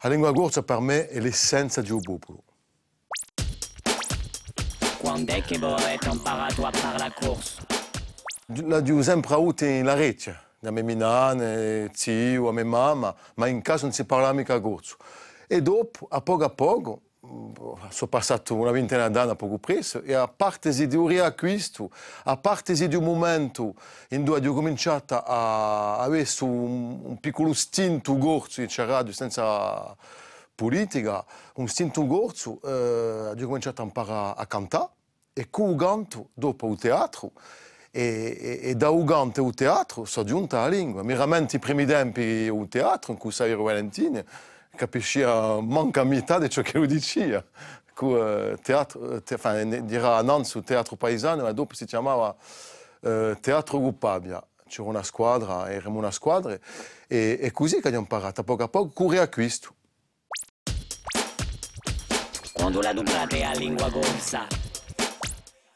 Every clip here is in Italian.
La lingua corsa per me è l'essenza di un popolo. Quando è che voi avete imparato a parlare corso? L'ho sempre avuto in la rete, da mia nane, zio, a mia mamma, ma in casa non si parlava mica corso. E dopo, a poco a poco, sono passato una ventina d'anni poco presto e a parte di un riacquisto, a parte di un momento in cui ho cominciato a avere un, un piccolo stinto corso in radio senza politica, un stinto corso, eh, ho cominciato a imparare a cantare e con il canto dopo il teatro e, e, e da Uganda al teatro sono giunta la lingua. Mi rammento i primi tempi il teatro in cui sei Valentini, capiscia manca metà di ciò che lui diceva. Uh, teatro, te, enfin, dirà a Nantes teatro paesano, e dopo si chiamava uh, Teatro Guppabia. C'era una squadra, eravamo una squadra, e, e così che abbiamo imparato, a poco a poco, correre a questo. Quando la dublate a lingua corsa?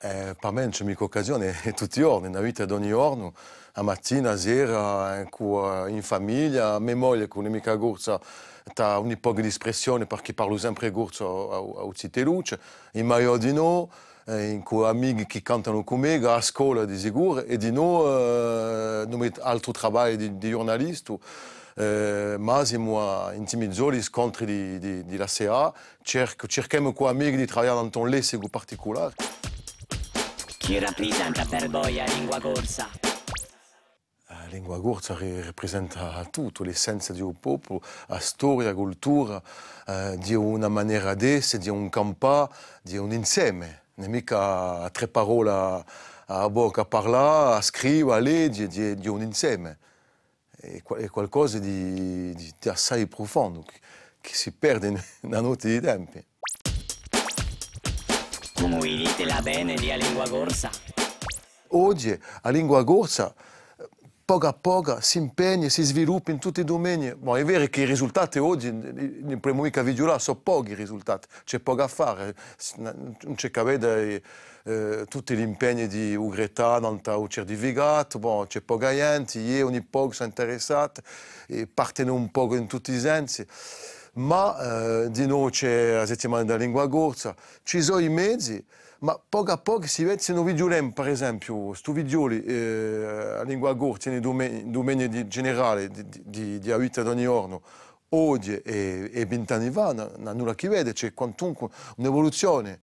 Eh, per me c'è mica occasione, tutti i giorni, vita ogni giorno, a mattina, a sera, in famiglia, mia moglie con un'amica un po' di espressione perché parlo sempre corso a, Luce, in Maio di noi, in cui amici che cantano con me, a scuola di sicuro, e di noi, eh, noi altro lavoro di, di giornalista, eh, ma siamo intimizzati gli scontri CA, cerchiamo con amici di in un lessico particolare. Chi rappresenta per voi la lingua corsa? La lingua corsa rappresenta tutto, l'essenza di un popolo, la storia, la cultura, eh, di una maniera d'essere, di un campà, di un insieme. Non è mica tre parole a bocca a parlare, a scrivere, a leggere, di, di un insieme. È, qualcosa di, di, di assai profondo che, si perde nella notte dei tempi. Come dite la bene di lingua corsa? Oggi la lingua corsa poco a poco si impegna, si sviluppa in tutti i domeni. Bon, è vero che i risultati oggi, nel primo mica video sono pochi i risultati, c'è poco a fare, non c'è vedere eh, tutti gli impegni di Ugreta non ha certificato, bon, c'è poca gente, io ogni poco sono interessato, partono un po' in tutti i sensi ma eh, di c'è la settimana della lingua corsa, ci sono i mezzi, ma poco a poco si vede se noi videolem, per esempio, questi videoli, eh, la lingua corsa nei domeni generali di, di, di vita ogni giorno, oggi e, e vent'anni fa, non nulla che vede, c'è quantunque un'evoluzione.